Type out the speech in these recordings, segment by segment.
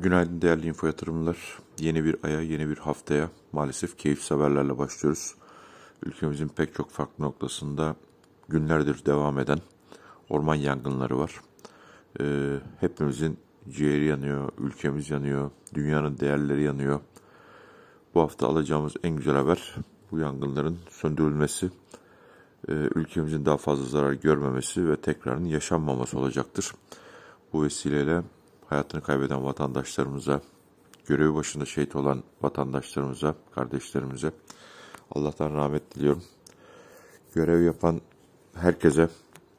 Günaydın değerli info yatırımlar. Yeni bir aya, yeni bir haftaya maalesef keyif haberlerle başlıyoruz. Ülkemizin pek çok farklı noktasında günlerdir devam eden orman yangınları var. Ee, hepimizin ciğeri yanıyor, ülkemiz yanıyor, dünyanın değerleri yanıyor. Bu hafta alacağımız en güzel haber bu yangınların söndürülmesi, e, ülkemizin daha fazla zarar görmemesi ve tekrarın yaşanmaması olacaktır. Bu vesileyle hayatını kaybeden vatandaşlarımıza, görevi başında şehit olan vatandaşlarımıza, kardeşlerimize Allah'tan rahmet diliyorum. Görev yapan herkese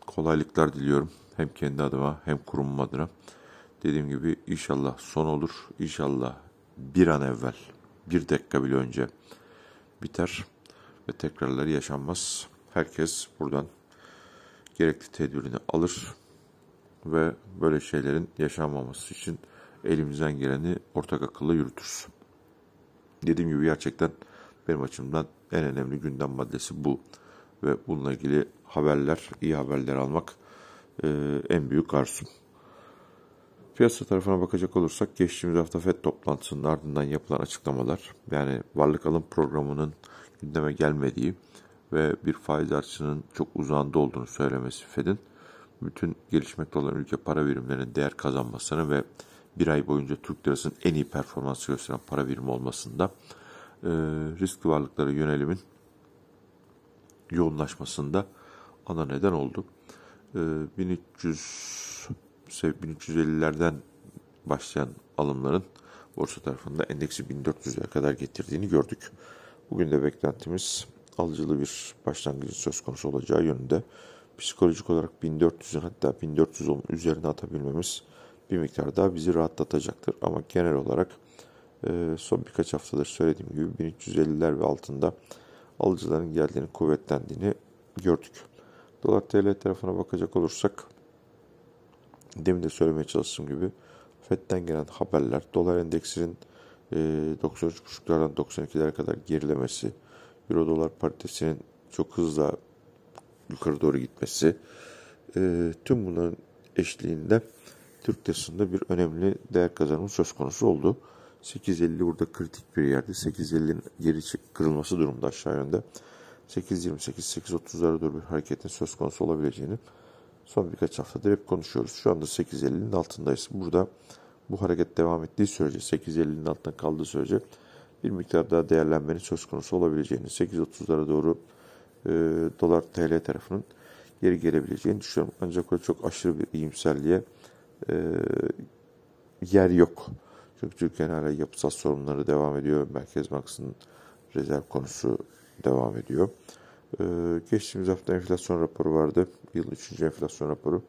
kolaylıklar diliyorum. Hem kendi adıma hem kurumum adına. Dediğim gibi inşallah son olur. İnşallah bir an evvel, bir dakika bile önce biter ve tekrarları yaşanmaz. Herkes buradan gerekli tedbirini alır ve böyle şeylerin yaşanmaması için elimizden geleni ortak akılla yürütürüz. Dediğim gibi gerçekten benim açımdan en önemli gündem maddesi bu ve bununla ilgili haberler, iyi haberler almak e, en büyük arzum. Piyasa tarafına bakacak olursak geçtiğimiz hafta FED toplantısının ardından yapılan açıklamalar yani varlık alım programının gündeme gelmediği ve bir faiz artışının çok uzağında olduğunu söylemesi FED'in bütün gelişmekte olan ülke para birimlerinin değer kazanmasını ve bir ay boyunca Türk lirasının en iyi performans gösteren para birimi olmasında e, riskli varlıklara yönelimin yoğunlaşmasında ana neden oldu. E, 1300 1350'lerden başlayan alımların borsa tarafında endeksi 1400'e kadar getirdiğini gördük. Bugün de beklentimiz alıcılı bir başlangıcın söz konusu olacağı yönünde psikolojik olarak 1400'ün hatta 1410'un üzerine atabilmemiz bir miktar daha bizi rahatlatacaktır. Ama genel olarak e, son birkaç haftadır söylediğim gibi 1350'ler ve altında alıcıların geldiğini, kuvvetlendiğini gördük. Dolar TL tarafına bakacak olursak demin de söylemeye çalıştığım gibi FED'den gelen haberler dolar endeksinin e, 93.5'lardan 92'lere kadar gerilemesi, Euro dolar paritesinin çok hızla yukarı doğru gitmesi e, tüm bunların eşliğinde Türk lirasında bir önemli değer kazanımı söz konusu oldu. 8.50 burada kritik bir yerde. 8.50'nin geri kırılması durumda aşağı yönde. 8.28-8.30'lara doğru bir hareketin söz konusu olabileceğini son birkaç haftadır hep konuşuyoruz. Şu anda 8.50'nin altındayız. Burada bu hareket devam ettiği sürece 8.50'nin altında kaldığı sürece bir miktar daha değerlenmenin söz konusu olabileceğini 8.30'lara doğru e, dolar TL tarafının geri gelebileceğini düşünüyorum. Ancak o çok aşırı bir iyimserliğe e, yer yok. Çünkü Türkiye'nin hala yapısal sorunları devam ediyor. Merkez Bankası'nın rezerv konusu devam ediyor. Ee, geçtiğimiz hafta enflasyon raporu vardı. Yılın 3. enflasyon raporu.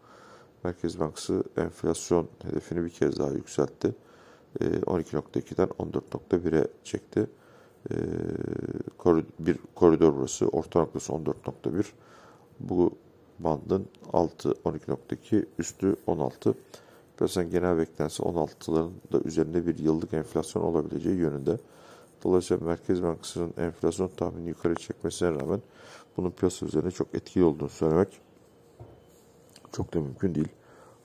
Merkez Bankası enflasyon hedefini bir kez daha yükseltti. Ee, 12.2'den 14.1'e çekti. Ee, bir koridor burası. Orta noktası 14.1. Bu bandın altı 12.2, üstü 16. Piyasanın genel beklentisi 16'ların da üzerinde bir yıllık enflasyon olabileceği yönünde. Dolayısıyla Merkez Bankası'nın enflasyon tahmini yukarı çekmesine rağmen bunun piyasa üzerinde çok etkili olduğunu söylemek çok da mümkün değil.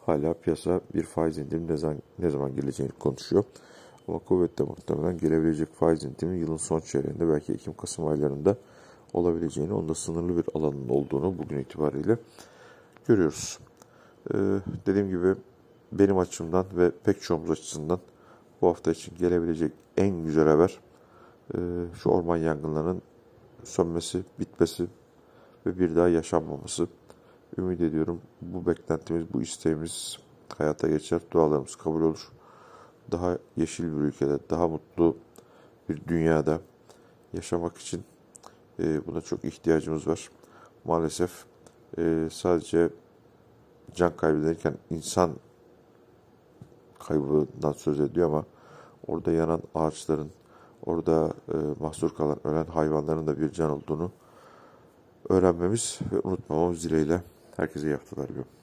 Hala piyasa bir faiz indirimi ne zaman, ne zaman geleceğini konuşuyor. Ama kuvvetle muhtemelen gelebilecek faiz indirimi yılın son çeyreğinde belki Ekim-Kasım aylarında olabileceğini, onda sınırlı bir alanın olduğunu bugün itibariyle görüyoruz. Ee, dediğim gibi benim açımdan ve pek çoğumuz açısından bu hafta için gelebilecek en güzel haber e, şu orman yangınlarının sönmesi, bitmesi ve bir daha yaşanmaması. Ümit ediyorum bu beklentimiz, bu isteğimiz hayata geçer, dualarımız kabul olur. Daha yeşil bir ülkede, daha mutlu bir dünyada yaşamak için e, buna çok ihtiyacımız var. Maalesef e, sadece can kaybederken insan kaybından söz ediyor ama orada yanan ağaçların, orada e, mahsur kalan ölen hayvanların da bir can olduğunu öğrenmemiz ve unutmamamız dileğiyle herkese iyi haftalar diliyorum.